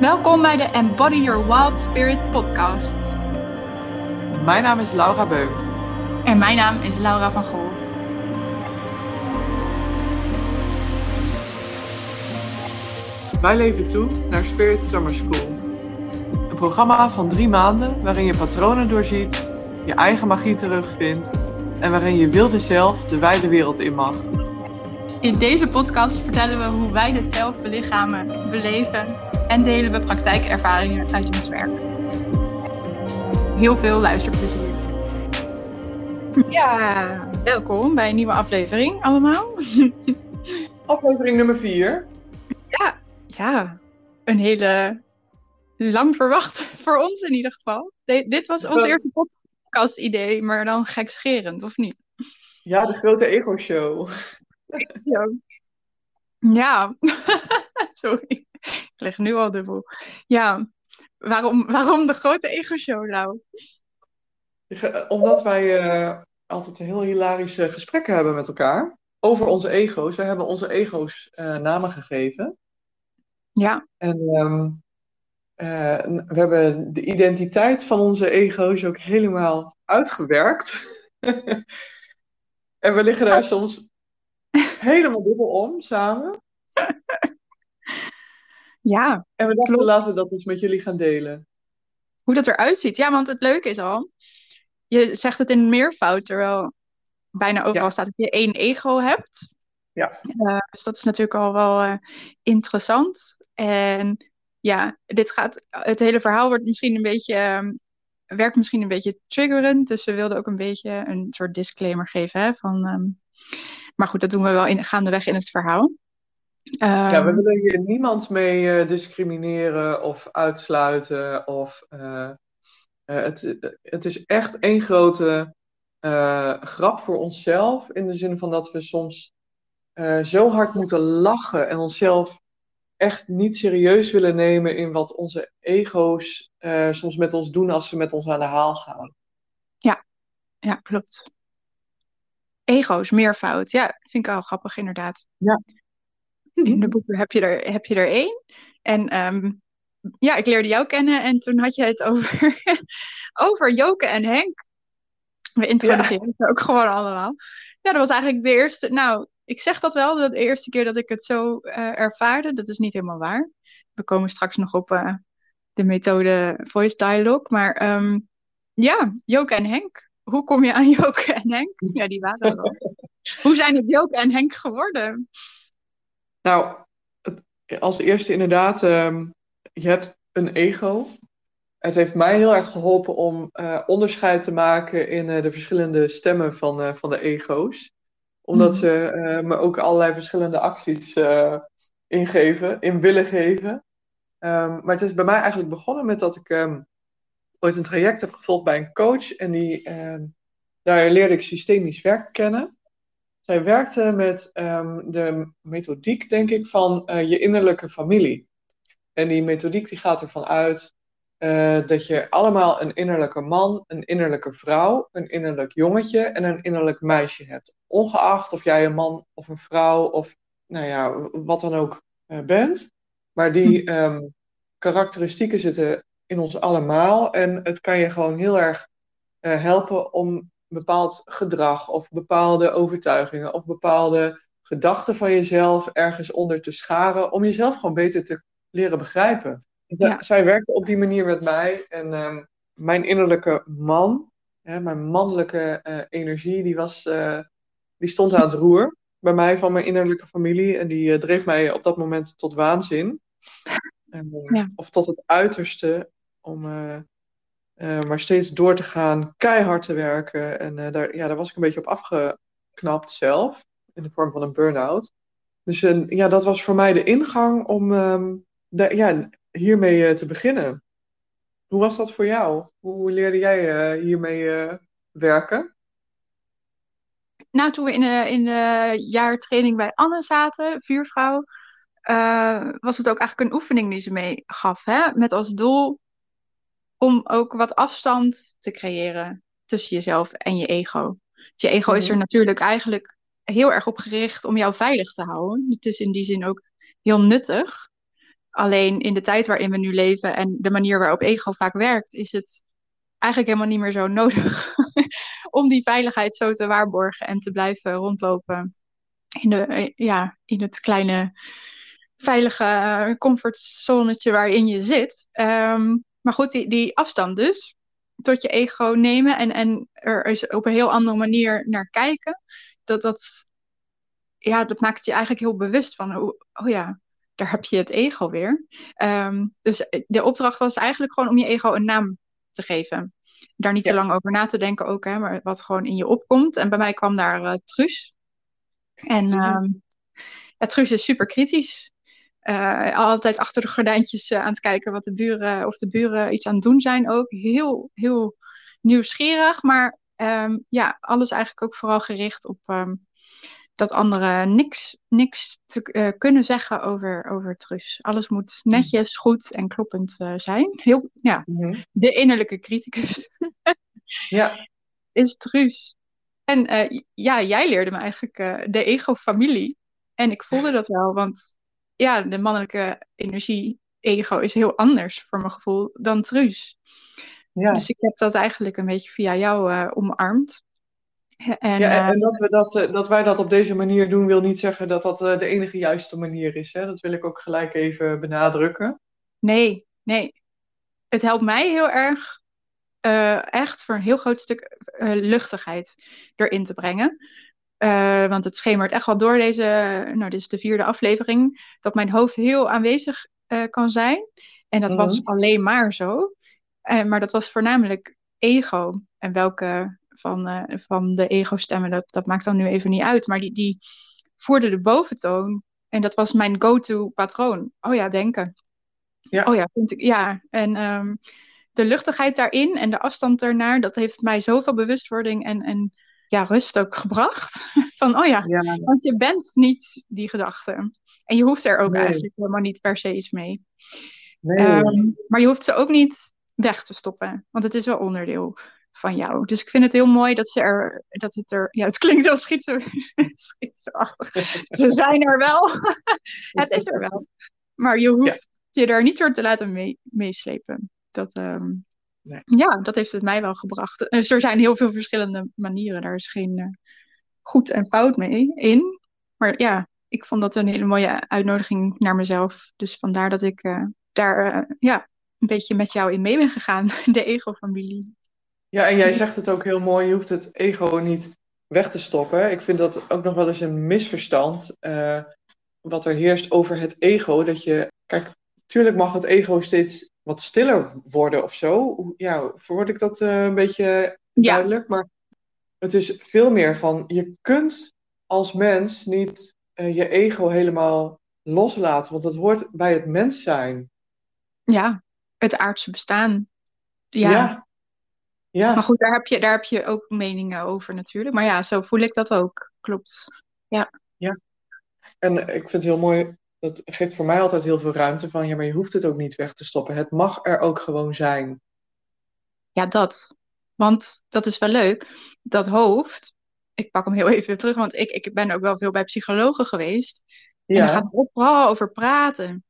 Welkom bij de Embody Your Wild Spirit podcast. Mijn naam is Laura Beuk. En mijn naam is Laura van Gool. Wij leven toe naar Spirit Summer School. Een programma van drie maanden waarin je patronen doorziet, je eigen magie terugvindt en waarin je wilde zelf de wijde wereld in mag. In deze podcast vertellen we hoe wij dit zelf belichamen, beleven en delen we praktijkervaringen uit ons werk. Heel veel luisterplezier. Ja, welkom bij een nieuwe aflevering allemaal. Aflevering nummer 4. Ja, ja, een hele lang verwacht voor ons in ieder geval. dit was ons eerste podcast idee, maar dan gekscherend, of niet? Ja, de grote ego-show. Ja. ja. Sorry. Ik leg nu al dubbel. Ja, waarom, waarom de grote ego-show, Lau? Omdat wij uh, altijd heel hilarische gesprekken hebben met elkaar over onze ego's. Wij hebben onze ego's uh, namen gegeven. Ja. En um, uh, we hebben de identiteit van onze ego's ook helemaal uitgewerkt. en we liggen daar soms helemaal dubbel om samen. Ja. En we dachten, klopt. laten we dat dus met jullie gaan delen. Hoe dat eruit ziet. Ja, want het leuke is al, je zegt het in meervoud, terwijl bijna overal ja. staat dat je één ego hebt. Ja. Uh, dus dat is natuurlijk al wel uh, interessant. En ja, dit gaat, het hele verhaal wordt misschien een beetje, um, werkt misschien een beetje triggerend. Dus we wilden ook een beetje een soort disclaimer geven. Hè, van, um, maar goed, dat doen we wel in, gaandeweg in het verhaal. Ja, we willen hier niemand mee uh, discrimineren of uitsluiten. Of, uh, uh, het, het is echt één grote grap voor onszelf. In de zin van dat we soms zo hard moeten lachen en onszelf echt niet serieus willen nemen in wat onze ego's soms met ons doen als ze met ons aan de haal gaan. Ja, ja klopt. Ego's, meervoud. Ja, vind ik wel grappig inderdaad. Ja. In de boeken heb je er, heb je er één. En um, ja, ik leerde jou kennen en toen had je het over, over Joke en Henk. We introduceren ja. ook gewoon allemaal. Ja, dat was eigenlijk de eerste. Nou, ik zeg dat wel, de eerste keer dat ik het zo uh, ervaarde. Dat is niet helemaal waar. We komen straks nog op uh, de methode voice dialogue. Maar um, ja, Joke en Henk. Hoe kom je aan Joke en Henk? Ja, die waren er wel. Hoe zijn het Joke en Henk geworden? Nou, het, als eerste inderdaad, um, je hebt een ego. Het heeft mij heel erg geholpen om uh, onderscheid te maken in uh, de verschillende stemmen van, uh, van de ego's. Omdat mm. ze me ook allerlei verschillende acties ingeven, in willen geven. Um, maar het is bij mij eigenlijk begonnen met dat ik um, ooit een traject heb gevolgd bij een coach. En die, daar leerde ik systemisch werk kennen. Zij werkte met um, de methodiek, denk ik, van uh, je innerlijke familie. En die methodiek die gaat ervan uit uh, dat je allemaal een innerlijke man, een innerlijke vrouw, een innerlijk jongetje en een innerlijk meisje hebt. Ongeacht of jij een man of een vrouw of nou ja, wat dan ook uh, bent. Maar die um, karakteristieken zitten in ons allemaal. En het kan je gewoon heel erg helpen om bepaald gedrag of bepaalde overtuigingen of bepaalde gedachten van jezelf ergens onder te scharen om jezelf gewoon beter te leren begrijpen. Ja. Zij werkte op die manier met mij en um, mijn innerlijke man, hè, mijn mannelijke uh, energie, die, was, uh, die stond aan het roer bij mij van mijn innerlijke familie en die uh, dreef mij op dat moment tot waanzin. Ja. Of tot het uiterste om uh, maar steeds door te gaan, keihard te werken. En uh, daar, ja, daar was ik een beetje op afgeknapt zelf, in de vorm van een burn-out. Dus uh, ja, dat was voor mij de ingang om um, ja, hiermee te beginnen. Hoe was dat voor jou? Hoe, hoe leerde jij hiermee werken? Nou, toen we in de, in de jaartraining bij Anne zaten, vuurvrouw, was het ook eigenlijk een oefening die ze mee gaf. Hè? Met als doel om ook wat afstand te creëren tussen jezelf en je ego. Je ego is er natuurlijk eigenlijk heel erg op gericht om jou veilig te houden. Het is in die zin ook heel nuttig. Alleen in de tijd waarin we nu leven en de manier waarop ego vaak werkt, is het eigenlijk helemaal niet meer zo nodig om die veiligheid zo te waarborgen en te blijven rondlopen in, de, ja, in het kleine veilige comfortzonetje waarin je zit. Ehm, maar goed, die, die afstand dus tot je ego nemen en, en er is op een heel andere manier naar kijken, dat, dat, ja, dat maakt je eigenlijk heel bewust van, oh, oh ja, daar heb je het ego weer. Ehm, dus de opdracht was eigenlijk gewoon om je ego een naam te geven. Daar niet te lang over na te denken ook, hè, maar wat gewoon in je opkomt. En bij mij kwam daar uh, Truus. En um, ja, Truus is super kritisch. Uh, altijd achter de gordijntjes uh, aan het kijken wat de buren, of de buren iets aan het doen zijn ook. Heel, heel nieuwsgierig, maar um, ja, alles eigenlijk ook vooral gericht op um, dat anderen niks, niks te uh, kunnen zeggen over, over Trus. Alles moet netjes, goed en kloppend zijn. Heel, ja, mm-hmm. de innerlijke criticus ja. is Trus. En ja, jij leerde me eigenlijk de ego-familie. En ik voelde dat wel, want ja, de mannelijke energie, ego, is heel anders voor mijn gevoel dan Truus. Ja. Dus ik heb dat eigenlijk een beetje via jou uh, omarmd. En, ja, en, en dat, we dat, uh, dat wij dat op deze manier doen, wil niet zeggen dat dat de enige juiste manier is. Hè? Dat wil ik ook gelijk even benadrukken. Nee, nee. Het helpt mij heel erg, echt voor een heel groot stuk luchtigheid erin te brengen. Uh, want het schemert echt wel door deze, nou dit is de vierde aflevering, dat mijn hoofd heel aanwezig uh, kan zijn. En dat mm was mhm. alleen maar zo. Uh, maar dat was voornamelijk ego. En welke van, van de ego-stemmen, dat, dat maakt dan nu even niet uit. Maar die, die voerde de boventoon. En dat was mijn go-to patroon. Oh ja, denken. Ja. Oh ja, vind ik, ja. En um, de luchtigheid daarin en de afstand ernaar, dat heeft mij zoveel bewustwording en, en ja, rust ook gebracht. Van, oh ja, ja, want je bent niet die gedachte. En je hoeft er ook nee. eigenlijk helemaal niet per se iets mee. Nee. Um, maar je hoeft ze ook niet weg te stoppen, want het is wel onderdeel van jou. Dus ik vind het heel mooi dat ze er, dat het er, ja, het klinkt heel schizo, schizoachtig. ze zijn er wel. het is er wel. Maar je hoeft ja. je er niet door te laten mee, meeslepen. Dat, um, Nee. Ja, dat heeft het mij wel gebracht. Dus er zijn heel veel verschillende manieren. Daar is geen uh, goed en fout mee in. Maar ja, ik vond dat een hele mooie uitnodiging naar mezelf. Dus vandaar dat ik uh, daar uh, ja, een beetje met jou in mee ben gegaan. De ego-familie. Ja, en jij zegt het ook heel mooi. Je hoeft het ego niet weg te stoppen. Ik vind dat ook nog wel eens een misverstand. wat er heerst over het ego. Dat je, kijk, tuurlijk mag het ego steeds wat stiller worden of zo. Ja, verwoord ik dat uh, een beetje duidelijk? Ja. Maar het is veel meer van, je kunt als mens niet uh, je ego helemaal loslaten, want dat hoort bij het mens zijn. Ja, het aardse bestaan. Ja. ja. ja. Maar goed, daar heb, je, daar heb je ook meningen over natuurlijk. Maar ja, zo voel ik dat ook. Klopt. Ja. Ja. En ik vind het heel mooi dat geeft voor mij altijd heel veel ruimte van, ja, maar je hoeft het ook niet weg te stoppen. Het mag er ook gewoon zijn. Ja, dat. Want dat is wel leuk. Dat hoofd, ik pak hem heel even terug, want ik, ik ben ook wel veel bij psychologen geweest. Ja. En daar gaat het vooral over praten.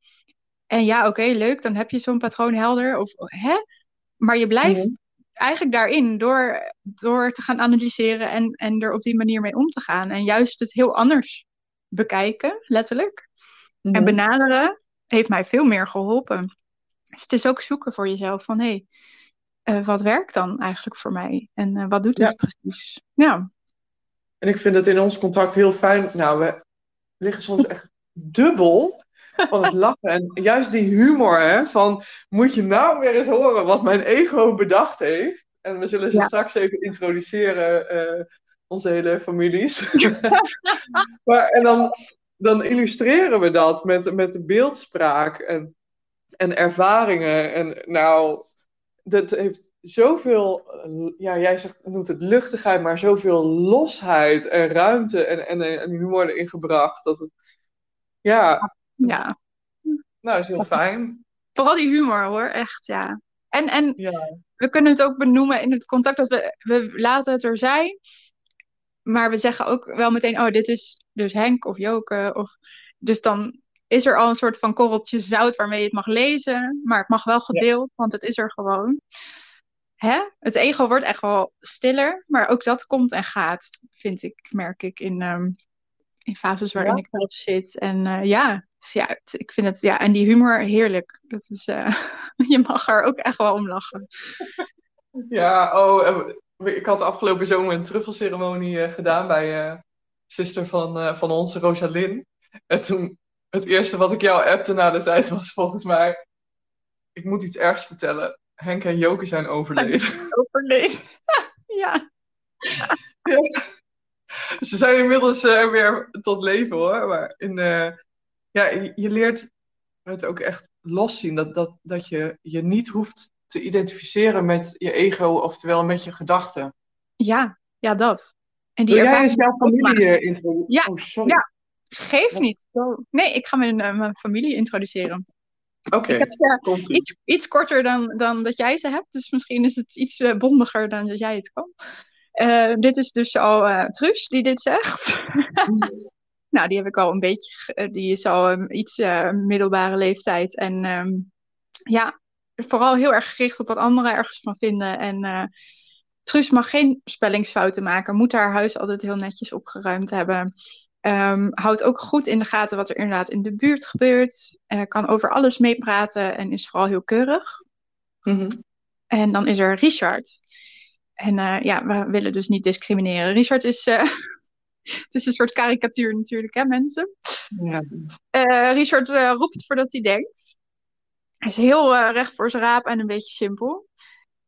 En ja, oké, okay, leuk, dan heb je zo'n patroon helder. Of, hè? Maar je blijft mm-hmm. eigenlijk daarin door, door te gaan analyseren en, en er op die manier mee om te gaan. En juist het heel anders bekijken, letterlijk. En mhm. benaderen heeft mij veel meer geholpen. Dus het is ook zoeken voor jezelf van hé, hey, uh, wat werkt dan eigenlijk voor mij? En uh, wat doet het ja. precies? Ja. En ik vind het in ons contact heel fijn. Nou, we liggen soms echt dubbel van het lachen. En juist die humor, hè, van moet je nou weer eens horen wat mijn ego bedacht heeft. En we zullen ze ja. straks even introduceren, uh, onze hele families. maar, en dan dan illustreren we dat met, met de beeldspraak en, en ervaringen. En nou, dat heeft zoveel, ja, jij zegt, noemt het luchtigheid, maar zoveel losheid en ruimte en, en, en humor erin gebracht. Dat het, ja. Ja. Nou, is heel fijn. Vooral die humor hoor, echt, ja. En, en ja. we kunnen het ook benoemen in het contact dat we, we laten het er zijn maar we zeggen ook wel meteen, oh, dit is dus Henk of Joke. Of, dus dan is er al een soort van korreltje zout waarmee je het mag lezen. Maar het mag wel gedeeld, want het is er gewoon. Hè? Het ego wordt echt wel stiller, maar ook dat komt en gaat, vind ik, merk ik in, um, in fases waarin ik zelf zit. En uh, ja, dus ja, ik vind het, ja, en die humor heerlijk. Dat is, uh, je mag er ook echt wel om lachen. Ja, oh, ik had afgelopen zomer een truffelceremonie uh, gedaan bij uh, zuster van, van ons, Rosalyn. En toen, het eerste wat ik jou appte na de tijd was volgens mij, ik moet iets ergs vertellen. Henk en Joke zijn overleden. Overleden, ja. ja. Ze zijn inmiddels uh, weer tot leven hoor. Maar in, uh, ja, je leert het ook echt loszien. Dat, dat, dat je je niet hoeft te identificeren met je ego, oftewel met je gedachten. Ja, ja, dat. En die Wil jij eens jouw familie introduceren? Ja, oh, ja, geef niet. Nee, ik ga mijn, uh, mijn familie introduceren. Oké. Okay. Ik heb ze iets, iets korter dan, dan dat jij ze hebt, dus misschien is het iets uh, bondiger dan dat jij het kan. Dit is dus al Truus die dit zegt. nou, die heb ik al een beetje, die is al um, iets middelbare leeftijd. En um, ja, vooral heel erg gericht op wat anderen ergens van vinden. En Truus mag geen spellingsfouten maken, moet haar huis altijd heel netjes opgeruimd hebben. Um, houdt ook goed in de gaten wat er inderdaad in de buurt gebeurt. Uh, kan over alles meepraten en is vooral heel keurig. Mm -hmm. En dan is er Richard. En uh, ja, we willen dus niet discrimineren. Richard is, uh, het is een soort karikatuur natuurlijk, hè mensen. Ja. Richard roept voordat hij denkt. Hij is heel recht voor zijn raap en een beetje simpel.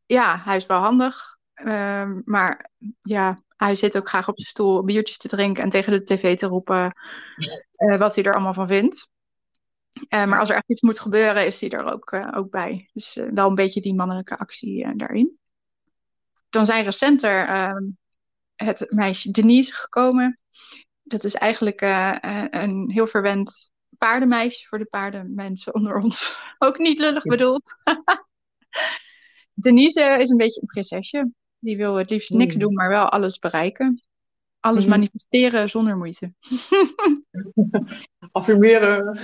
Ja, hij is wel handig. Ehm, maar ja, hij zit ook graag op de stoel biertjes te drinken en tegen de tv te roepen uh, wat hij er allemaal van vindt. Uh, maar als er echt iets moet gebeuren, is hij er ook, ook bij. Dus wel een beetje die mannelijke actie daarin. Dan zijn recenter ehm, het meisje Denise gekomen. Dat is eigenlijk een heel verwend paardenmeisje voor de paardenmensen onder ons. ook niet lullig bedoeld. Denise is een beetje een prinsesje. Die wil het liefst niks doen, maar wel alles bereiken. Alles mm. manifesteren zonder moeite. Affirmeren.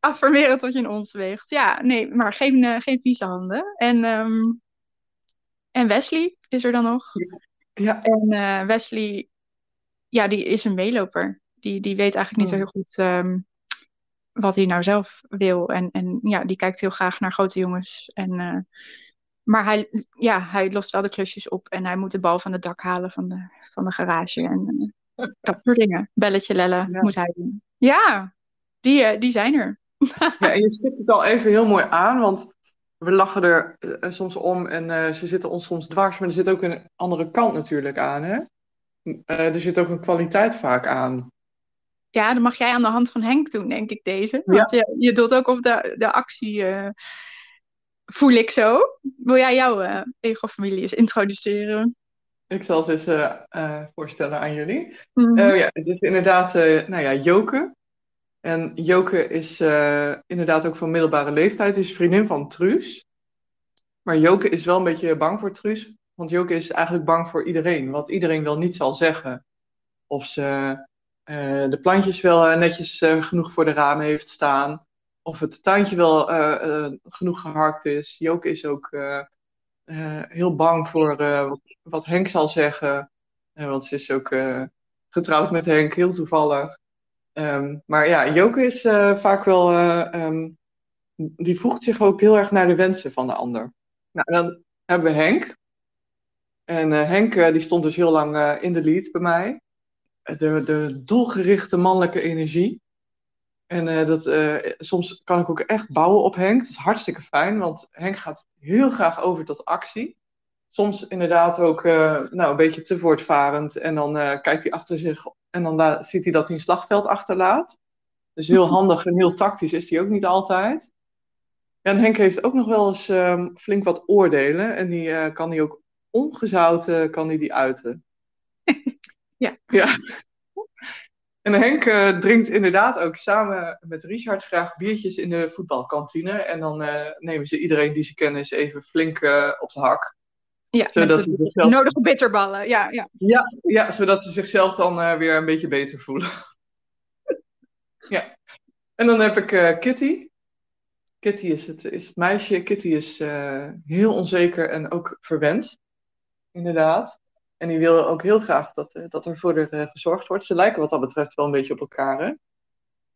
Affirmeren tot je in ons weegt. Ja, nee, maar geen, uh, geen vieze handen. En, um, en Wesley is er dan nog. Ja. En uh, Wesley, ja, die is een meeloper. Die, die weet eigenlijk niet mm. zo heel goed um, wat hij nou zelf wil. En, en ja, die kijkt heel graag naar grote jongens. En uh, maar hij, ja, hij lost wel de klusjes op en hij moet de bal van het dak halen van de, van de garage. En uh, dat soort dingen. Belletje lellen ja. moet hij doen. Ja, die, uh, die zijn er. ja, en je stipt het al even heel mooi aan, want we lachen er soms om en ze zitten ons soms dwars, maar er zit ook een andere kant natuurlijk aan. Hè? er zit ook een kwaliteit vaak aan. Ja, dat mag jij aan de hand van Henk doen, denk ik, deze. Want ja. je, je doet ook op de, de actie voel ik zo. Wil jij jouw uh, ego-familie eens introduceren? Ik zal ze eens uh, voorstellen aan jullie. Mm -hmm. ja, het is inderdaad, nou ja, Joke. En Joke is inderdaad ook van middelbare leeftijd, is vriendin van Truus. Maar Joke is wel een beetje bang voor Truus, want Joke is eigenlijk bang voor iedereen, wat iedereen wel niet zal zeggen. Of ze de plantjes wel netjes genoeg voor de ramen heeft staan of het tuintje wel genoeg geharkt is. Joke is ook heel bang voor wat, Henk zal zeggen. want ze is ook getrouwd met Henk, heel toevallig. Um, maar ja, Joke is vaak wel. Um, die voegt zich ook heel erg naar de wensen van de ander. Nou, dan hebben we Henk. En Henk die stond dus heel lang in de lead bij mij. De, de doelgerichte mannelijke energie. En uh, dat, uh, soms kan ik ook echt bouwen op Henk. Dat is hartstikke fijn, want Henk gaat heel graag over tot actie. Soms inderdaad ook uh, nou, een beetje te voortvarend. En dan kijkt hij achter zich en dan ziet hij dat hij een slagveld achterlaat. Dus heel handig en heel tactisch is hij ook niet altijd. En Henk heeft ook nog wel eens um, flink wat oordelen. En die kan hij ook ongezouten kan hij die uiten. Ja. ja. En Henk uh, drinkt inderdaad ook samen met Richard graag biertjes in de voetbalkantine. En dan uh, nemen ze iedereen die ze kennen eens even flink uh, op de hak. Ja, zodat de, zichzelf... nodige bitterballen. Ja, ja. Ja, ja, zodat ze zichzelf dan weer een beetje beter voelen. ja. En dan heb ik Kitty. Kitty is het, is het meisje. Kitty is heel onzeker en ook verwend. Inderdaad. En die wil ook heel graag dat, uh, dat er voor haar gezorgd wordt. Ze lijken wat dat betreft wel een beetje op elkaar. Hè?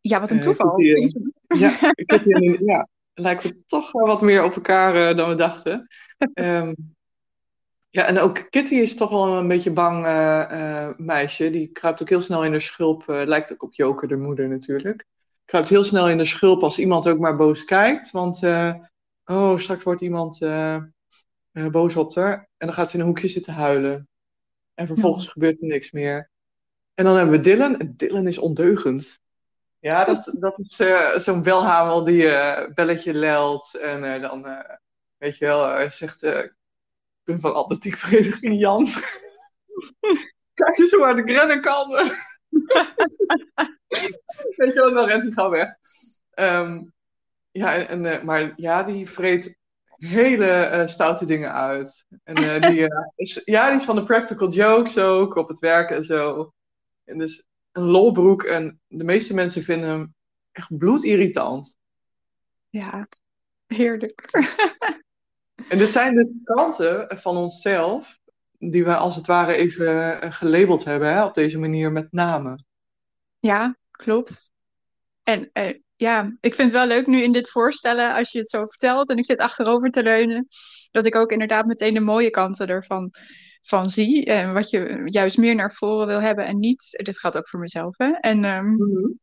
Ja, wat een toeval. Kitty, ja, Kitty en, ja, lijken toch wel wat meer op elkaar dan we dachten. Um, ja, en ook Kitty is toch wel een beetje bang uh, meisje. Die kruipt ook heel snel in de schulp. Uh, lijkt ook op Joker, de moeder natuurlijk. Kruipt heel snel in de schulp als iemand ook maar boos kijkt. Want, oh, straks wordt iemand boos op haar. En dan gaat ze in een hoekje zitten huilen. En vervolgens ja. gebeurt er niks meer. En dan hebben we Dylan. En Dylan is ondeugend. Ja, dat, dat is zo'n belhamel die belletje lelt. En dan, weet je wel, zegt van atletiekvereniging Jan. Kijk eens hoe hard ik rennen kan. Weet je wel, dan rent hij gauw weg. Um, ja, en, uh, maar ja, die vreet hele uh, stoute dingen uit. En uh, die, is, ja, die is van de practical jokes ook, op het werk en zo. En dus een lolbroek en de meeste mensen vinden hem echt bloedirritant. Ja, heerlijk. En dit zijn de kanten van onszelf die we als het ware even eh, gelabeld hebben hè, op deze manier met namen. Ja, klopt. En uh, ja, ik vind het wel leuk nu in dit voorstellen, als je het zo vertelt en ik zit achterover te leunen, dat ik ook inderdaad meteen de mooie kanten ervan van zie. En wat je juist meer naar voren wil hebben en niet. Dit gaat ook voor mezelf, hè. En um, mm-hmm.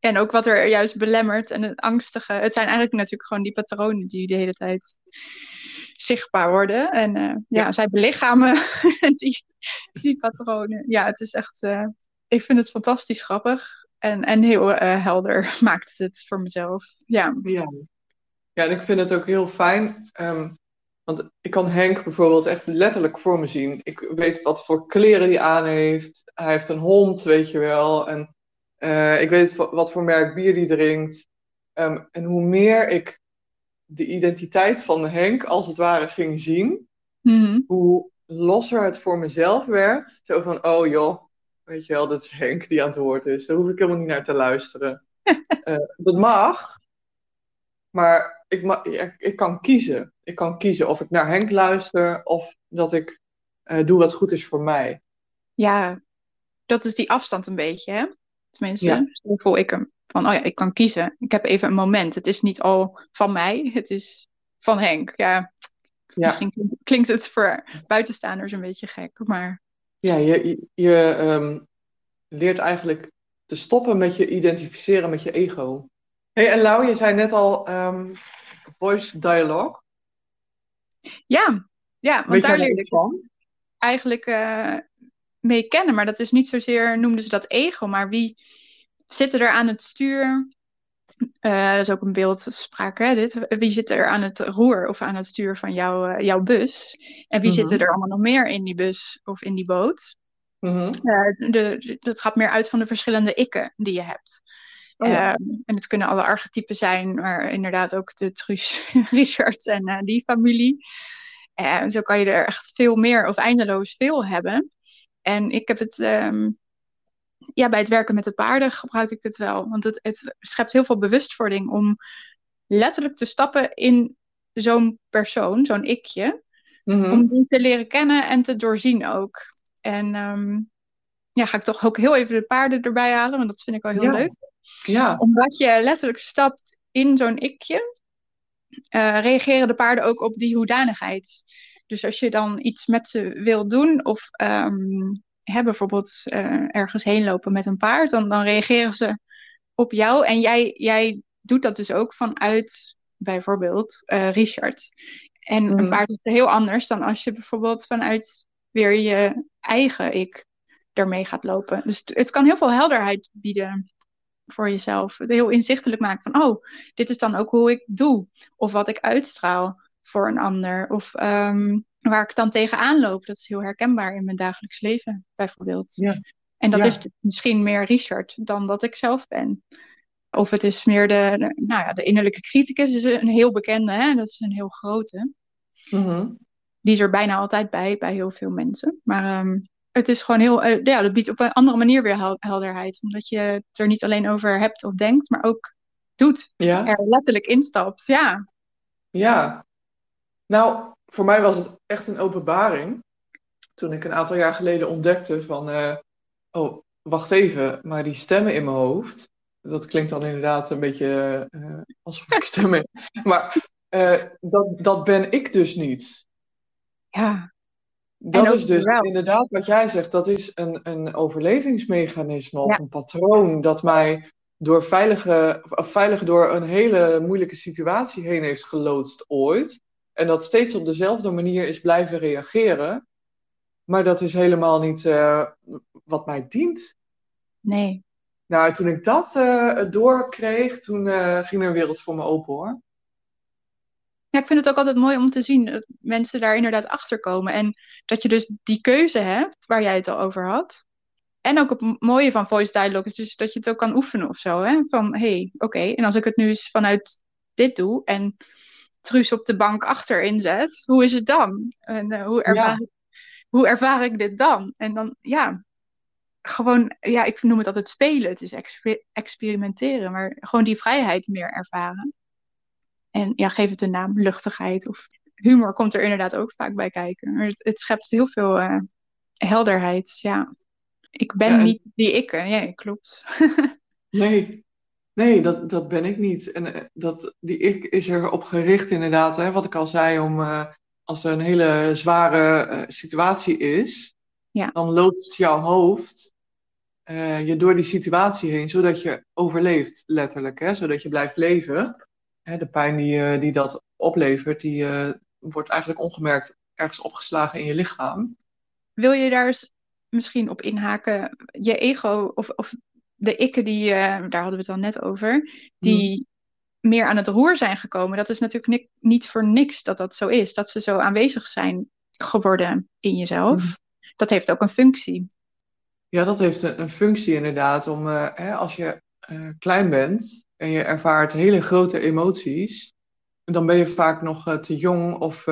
En ook wat er juist belemmert en het angstige. Het zijn eigenlijk natuurlijk gewoon die patronen die de hele tijd zichtbaar worden. En uh, ja, ja, zij belichamen die, die patronen. Ja, het is echt. Uh, ik vind het fantastisch grappig. En, en heel uh, helder maakt het voor mezelf. Ja. ja. Ja, en ik vind het ook heel fijn. Um, want ik kan Henk bijvoorbeeld echt letterlijk voor me zien. Ik weet wat voor kleren hij aan heeft. Hij heeft een hond, weet je wel. En uh, ik weet wat voor merk bier die drinkt. Um, en hoe meer ik de identiteit van Henk als het ware ging zien, mm-hmm. hoe losser het voor mezelf werd. Zo van, oh joh, weet je wel, dat is Henk die aan het woord is. Daar hoef ik helemaal niet naar te luisteren. uh, dat mag, maar ik, ma ik, ik, kan kiezen. Ik kan kiezen of ik naar Henk luister of dat ik uh, doe wat goed is voor mij. Ja, dat is die afstand een beetje, hè? Tenminste, ja. zo voel ik hem. Van, oh ja, ik kan kiezen. Ik heb even een moment. Het is niet al van mij, het is van Henk. Ja, ja. misschien klinkt het voor buitenstaanders een beetje gek, maar... Ja, je, je um, leert eigenlijk te stoppen met je identificeren met je ego. hey, en Lau, je zei net al um, voice dialogue. Ja, ja want daar leer ik van? eigenlijk uh, mee kennen. Maar dat is niet zozeer, noemden ze dat ego, maar wie zit er aan het stuur? Uh, dat is ook een beeldspraak, hè, dit. Wie zit er aan het roer of aan het stuur van jouw, uh, jouw bus? En wie mm -hmm. zitten er allemaal nog meer in die bus of in die boot? Mm -hmm. uh, de, dat gaat meer uit van de verschillende ikken die je hebt. Oh, ja. en het kunnen alle archetypen zijn, maar inderdaad ook de Truus, Richard en die familie. En zo kan je er echt veel meer of eindeloos veel hebben. En ik heb het, um, ja, bij het werken met de paarden gebruik ik het wel. Want het, het schept heel veel bewustwording om letterlijk te stappen in zo'n persoon, zo'n ikje. Mm -hmm. Om die te leren kennen en te doorzien ook. En um, ja, ga ik toch ook heel even de paarden erbij halen, want dat vind ik wel heel ja. leuk. Ja. Omdat je letterlijk stapt in zo'n ikje, uh, reageren de paarden ook op die hoedanigheid. Dus als je dan iets met ze wil doen, of um, hè, bijvoorbeeld uh, ergens heen lopen met een paard, dan, dan reageren ze op jou. En jij, jij doet dat dus ook vanuit bijvoorbeeld uh, Richard. En mm. een paard is heel anders dan als je bijvoorbeeld vanuit weer je eigen ik ermee gaat lopen. Dus het, het kan heel veel helderheid bieden voor jezelf. Het heel inzichtelijk maken van, oh, dit is dan ook hoe ik doe. Of wat ik uitstraal voor een ander. Of um, waar ik dan tegenaan loop. Dat is heel herkenbaar in mijn dagelijks leven, bijvoorbeeld. Ja. En dat Ja. is misschien meer Richard dan dat ik zelf ben. Of het is meer de, de- nou ja, de innerlijke criticus, is een heel bekende, hè? dat is een heel grote. Mhm. Die is er bijna altijd bij, bij heel veel mensen. Maar ehm, het is gewoon heel, eh, ja, dat biedt op een andere manier weer hel- helderheid. Omdat je het er niet alleen over hebt of denkt, maar ook doet. Ja? Er letterlijk instapt, ja. Ja. Nou, voor mij was het echt een openbaring. Toen ik een aantal jaar geleden ontdekte van... eh, oh, wacht even, maar die stemmen in mijn hoofd... Dat klinkt dan inderdaad een beetje eh, alsof ik stemmen... maar eh, dat, dat ben ik dus niet. Ja, Dat is dus wel. inderdaad wat jij zegt. Dat is een, een overlevingsmechanisme of Ja. een patroon dat mij door veilige, of veilig door een hele moeilijke situatie heen heeft geloodst ooit. En dat steeds op dezelfde manier is blijven reageren. Maar dat is helemaal niet eh, wat mij dient. nee. Nou, toen ik dat eh, doorkreeg, toen eh, ging er een wereld voor me open hoor. Ja, ik vind het ook altijd mooi om te zien dat mensen daar inderdaad achter komen. En dat je dus die keuze hebt, waar jij het al over had. En ook het mooie van voice dialogue is dus dat je het ook kan oefenen of zo. Hè? Van, hé, hey, oké, en als ik het nu eens vanuit dit doe en Truus op de bank achterin zet, hoe is het dan? En eh, hoe, ervaar ik, hoe ervaar ik dit dan? En dan, ja, gewoon, ja, ik noem het altijd spelen. Het is exper- experimenteren, maar gewoon die vrijheid meer ervaren. En ja, geef het een naam, luchtigheid of humor komt er inderdaad ook vaak bij kijken. Maar het, het schept heel veel eh, helderheid, ja. Ik ben Ja, en- niet die ik, ja, klopt. Nee, nee, dat, dat ben ik niet. En eh, dat, die ik is erop gericht inderdaad, hè, wat ik al zei, om eh, als er een hele zware eh, situatie is, Ja. dan loopt jouw hoofd je door die situatie heen, zodat je overleeft, letterlijk, hè, zodat je blijft leven. Hè, de pijn die, die dat oplevert, die wordt eigenlijk ongemerkt ergens opgeslagen in je lichaam. Wil je daar eens misschien op inhaken? Je ego of, of de ikken die, eh, daar hadden we het al net over, die meer aan het roer zijn gekomen. Dat is natuurlijk ni- niet voor niks dat dat zo is. Dat ze zo aanwezig zijn geworden in jezelf. Mhm. Dat heeft ook een functie. Ja, dat heeft een, een functie inderdaad. Om, eh, hè, als je eh, klein bent en je ervaart hele grote emoties, dan ben je vaak nog te jong of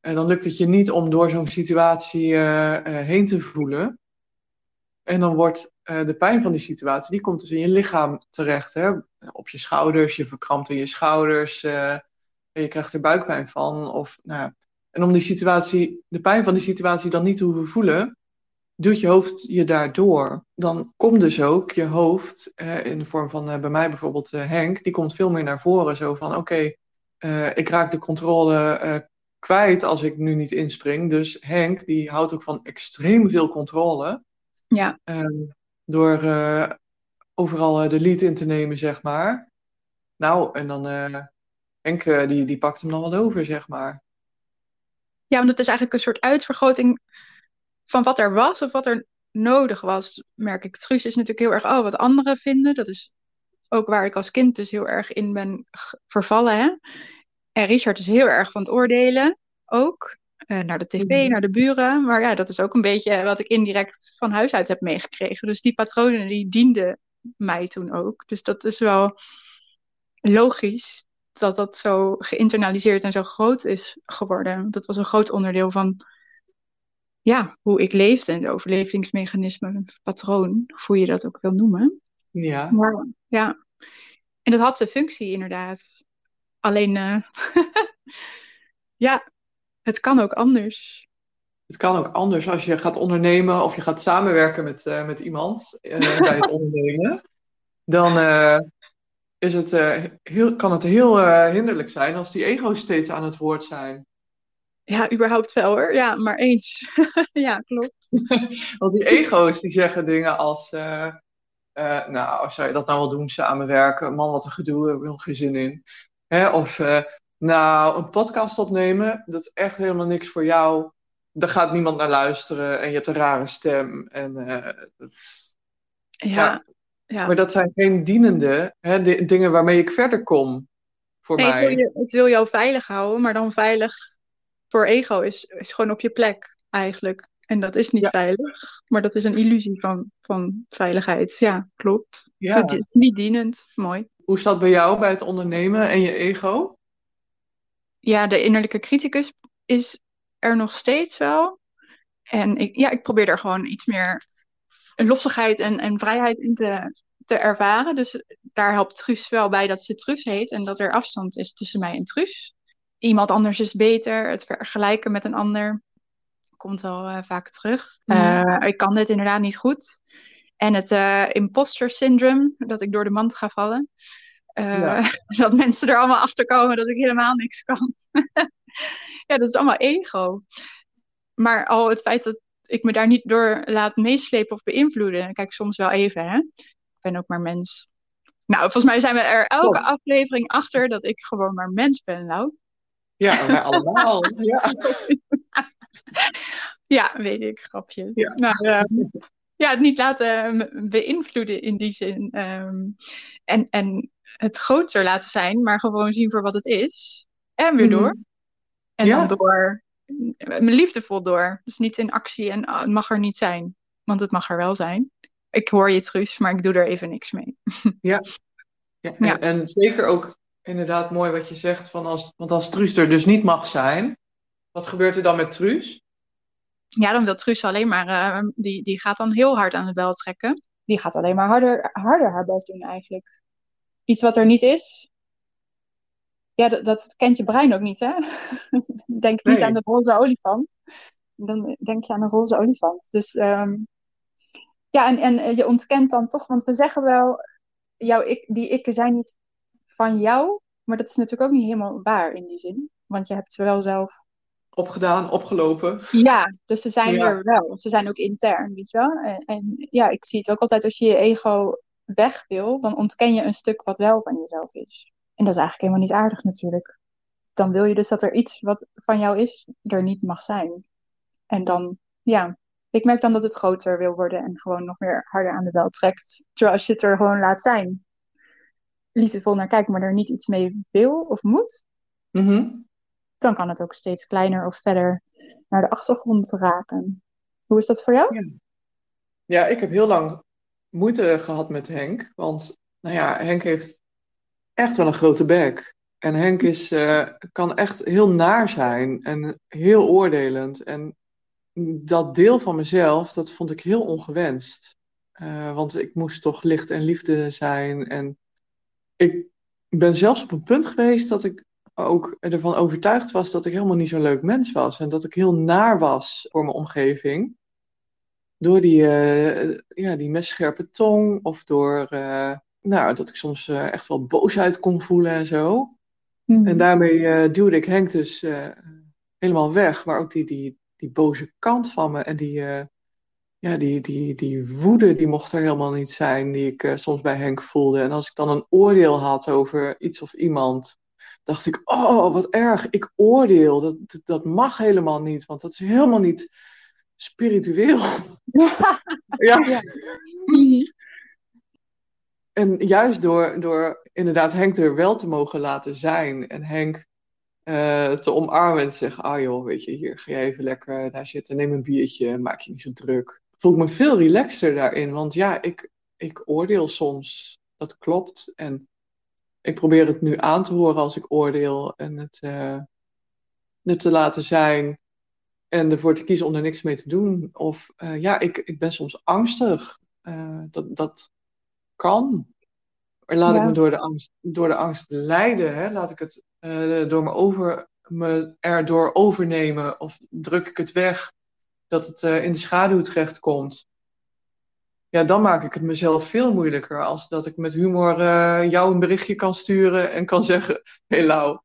dan lukt het je niet om door zo'n situatie heen te voelen. En dan wordt eh, de pijn van die situatie, die komt dus in je lichaam terecht. Hè? Op je schouders, je verkrampt in je schouders, en je krijgt er buikpijn van. Of, nou, en om die situatie, de pijn van die situatie dan niet te hoeven voelen, doet je hoofd je daardoor. Dan komt dus ook je hoofd, eh, in de vorm van bij mij bijvoorbeeld Henk, die komt veel meer naar voren. Zo van, oké, ik raak de controle kwijt als ik nu niet inspring. Dus Henk, die houdt ook van extreem veel controle. Ja, eh, door eh, overal eh, de lead in te nemen, zeg maar. Nou, en dan eh, Henk, eh, die, die pakt hem dan wel over, zeg maar. ja want het is eigenlijk een soort uitvergroting van wat er was of wat er nodig was, merk ik. Truus is natuurlijk heel erg, oh, wat anderen vinden. Dat is ook waar ik als kind dus heel erg in ben vervallen. Hè? En Richard is heel erg van het oordelen, ook. Eh, naar de tv, Mhm. naar de buren. Maar ja, dat is ook een beetje wat ik indirect van huis uit heb meegekregen. Dus die patronen, die dienden mij toen ook. Dus dat is wel logisch dat dat zo geïnternaliseerd en zo groot is geworden. Dat was een groot onderdeel van ja, hoe ik leefde en de overlevingsmechanismen, een patroon, hoe je dat ook wil noemen. Ja, Maar ja, en dat had zijn functie inderdaad. Alleen, eh, ja, het kan ook anders. het kan ook anders als je gaat ondernemen of je gaat samenwerken met, eh, met iemand eh, bij het ondernemen. Dan eh, is het, heel, kan het heel hinderlijk zijn als die ego's steeds aan het woord zijn. Ja, überhaupt wel hoor. Ja, maar eens. ja, klopt. Want die ego's die zeggen dingen als, nou, zou je dat nou wel doen, samenwerken? Man, wat een gedoe, ik heb er geen zin in. Hè? Of, nou, een podcast opnemen, dat is echt helemaal niks voor jou. Daar gaat niemand naar luisteren en je hebt een rare stem. En, eh, dat- Ja, Ja. ja. Maar dat zijn geen dienende hè, di- dingen waarmee ik verder kom, voor Nee, het, wil mij. je, het wil jou veilig houden, maar dan veilig voor ego is, is gewoon op je plek eigenlijk. En dat is niet Ja. veilig, maar dat is een illusie van, van veiligheid. Ja, klopt. Ja. Het is niet dienend. Mooi. Hoe is dat bij jou, bij het ondernemen en je ego? Ja, de innerlijke criticus is er nog steeds wel. En ik, ja, ik probeer er gewoon iets meer lossigheid en, en vrijheid in te te ervaren. Dus daar helpt Truus wel bij dat ze Truus heet en dat er afstand is tussen mij en Truus. Iemand anders is beter, het vergelijken met een ander komt wel uh, vaak terug. Uh, ik kan dit inderdaad niet goed. En het uh, imposter syndrome, dat ik door de mand ga vallen. Ja. Dat mensen er allemaal achter komen dat ik helemaal niks kan. ja, dat is allemaal ego. Maar al het feit dat ik me daar niet door laat meeslepen of beïnvloeden. Kijk, soms wel even, hè. Ik ben ook maar mens. Nou, volgens mij zijn we er elke aflevering achter dat ik gewoon maar mens ben, nou. Ja, wij allemaal. ja. ja, weet ik, grapje. Ja. Nou, ja, het niet laten beïnvloeden in die zin. Um, en, en het groter laten zijn, maar gewoon zien voor wat het is. En weer door. Mm. En ja. dan door mijn liefdevol door. Dus niet in actie en oh, het mag er niet zijn. Want het mag er wel zijn. Ik hoor je Truus, maar ik doe er even niks mee. ja. ja, en, en, zeker ook inderdaad mooi wat je zegt. Van als, want als Truus er dus niet mag zijn, wat gebeurt er dan met Truus? Ja, dan wil Truus alleen maar, uh, die, die gaat dan heel hard aan de bel trekken. Die gaat alleen maar harder, harder haar best doen eigenlijk. Iets wat er niet is, ja, dat, dat, kent je brein ook niet, hè? denk niet aan de roze olifant. Dan denk je aan een roze olifant. Dus um, ja, en, en je ontkent dan toch, want we zeggen wel, jouw ik, die ikken zijn niet van jou, maar dat is natuurlijk ook niet helemaal waar in die zin. Want je hebt ze wel zelf opgedaan, opgelopen. Ja, dus ze zijn er wel. Ze zijn ook intern, weet je wel. En, en, ja, ik zie het ook altijd als je je ego weg wil, dan ontken je een stuk wat wel van jezelf is. En dat is eigenlijk helemaal niet aardig natuurlijk. Dan wil je dus dat er iets wat van jou is, er niet mag zijn. En dan, ja, ik merk dan dat het groter wil worden en gewoon nog meer harder aan de bel trekt. Terwijl als je het er gewoon laat zijn, liefdevol naar kijkt, maar er niet iets mee wil of moet, mhm. dan kan het ook steeds kleiner of verder naar de achtergrond raken. Hoe is dat voor jou? Ja, ja ik heb heel lang moeite gehad met Henk. Want nou ja, Henk heeft echt wel een grote bek. En Henk is, uh, kan echt heel naar zijn en heel oordelend. En dat deel van mezelf, dat vond ik heel ongewenst. Uh, want ik moest toch licht en liefde zijn. En ik ben zelfs op een punt geweest dat ik ook ervan overtuigd was dat ik helemaal niet zo'n leuk mens was. En dat ik heel naar was voor mijn omgeving. Door die, uh, ja, die messcherpe tong of door nou, dat ik soms uh, echt wel boosheid kon voelen en zo. Mm. En daarmee duwde ik Henk dus helemaal weg. Maar ook die, die, die boze kant van me en die, ja, die, die, die woede, die mocht er helemaal niet zijn, die ik soms bij Henk voelde. En als ik dan een oordeel had over iets of iemand, dacht ik, oh, wat erg, ik oordeel. Dat, dat mag helemaal niet, want dat is helemaal niet spiritueel. ja. ja. en juist door, door inderdaad Henk er wel te mogen laten zijn en Henk uh, te omarmen en te zeggen, ah joh, weet je, hier ga je even lekker daar zitten, neem een biertje, maak je niet zo druk. Voel ik me veel relaxter daarin, want ja, ik, ik oordeel soms, dat klopt. En ik probeer het nu aan te horen als ik oordeel en het, uh, het te laten zijn en ervoor te kiezen om er niks mee te doen. Of uh, ja, ik, ik ben soms angstig. dat, dat, kan. Laat ik me door de angst, door de angst leiden. Hè? Laat ik het uh, door me, over, me erdoor overnemen. Of druk ik het weg dat het in de schaduw terechtkomt. Ja, dan maak ik het mezelf veel moeilijker. Als dat ik met humor jou een berichtje kan sturen en kan zeggen: Hé hey Lau,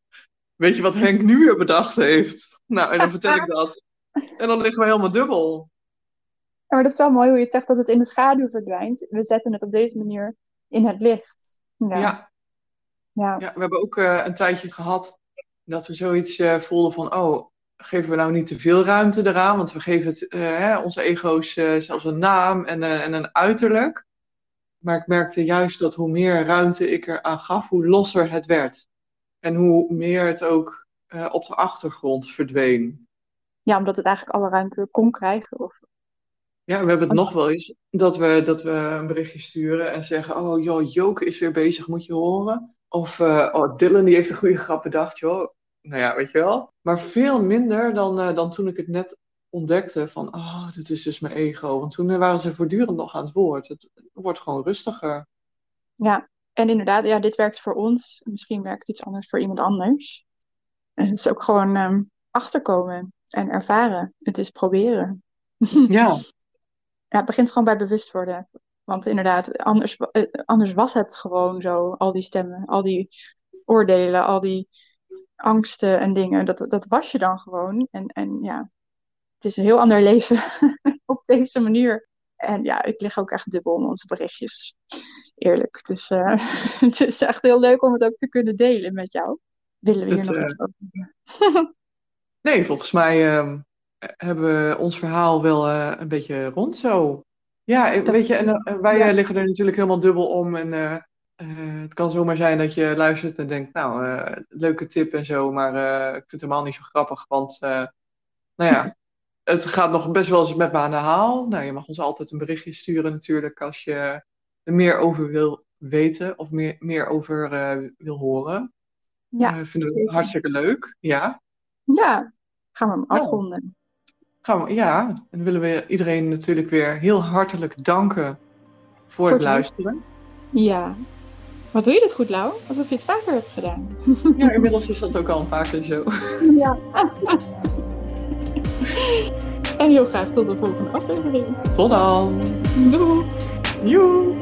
weet je wat Henk nu weer bedacht heeft? Nou, en dan vertel ik dat. En dan liggen we helemaal dubbel maar dat is wel mooi hoe je het zegt dat het in de schaduw verdwijnt. We zetten het op deze manier in het licht. Ja. Ja, ja. ja we hebben ook uh, een tijdje gehad dat we zoiets uh, voelden van, oh, geven we nou niet te veel ruimte eraan? Want we geven het, uh, hè, onze ego's zelfs een naam en, en een uiterlijk. Maar ik merkte juist dat hoe meer ruimte ik er aan gaf, hoe losser het werd. En hoe meer het ook op de achtergrond verdween. Ja, omdat het eigenlijk alle ruimte kon krijgen? Of ja, we hebben het nog wel eens dat we, dat we een berichtje sturen en zeggen: Oh, joh, Joke is weer bezig, moet je horen. Of uh, oh, Dylan die heeft een goede grap bedacht, joh. Nou ja, weet je wel. Maar veel minder dan, uh, dan toen ik het net ontdekte: van oh, dit is dus mijn ego. Want toen waren ze voortdurend nog aan het woord. Het wordt gewoon rustiger. Ja, en inderdaad, ja, dit werkt voor ons. Misschien werkt iets anders voor iemand anders. En het is ook gewoon ehm, achterkomen en ervaren. Het is proberen. Ja. ja, het begint gewoon bij bewust worden. Want inderdaad, anders, eh, anders was het gewoon zo, al die stemmen, al die oordelen, al die angsten en dingen. Dat, dat was je dan gewoon. En, en ja, het is een heel ander leven op deze manier. En ja, ik lig ook echt dubbel in onze berichtjes. Eerlijk. Dus uh, het is echt heel leuk om het ook te kunnen delen met jou. Willen we hier nog uh, iets over? Nee, volgens mij uh, hebben we ons verhaal wel uh, een beetje rond zo. Ja, dat weet je, en wij ja. liggen er natuurlijk helemaal dubbel om. En het kan zomaar zijn dat je luistert en denkt, nou, leuke tip en zo. Maar ik vind het helemaal niet zo grappig. Want, nou ja, het gaat nog best wel eens met me aan de haal. Nou, je mag ons altijd een berichtje sturen natuurlijk als je er meer over wil weten of meer, meer over uh, wil horen. Ja, uh, vinden we hartstikke leuk. Ja. Ja, gaan we hem afronden. Gaan we, ja, en dan willen we iedereen natuurlijk weer heel hartelijk danken voor, voor het luisteren. Ja. Wat doe je dit goed, Lau? Alsof je het vaker hebt gedaan. Ja, inmiddels is dat ook al een paar keer zo. Ja. En heel graag tot de volgende aflevering. Tot dan. Doei. Joe.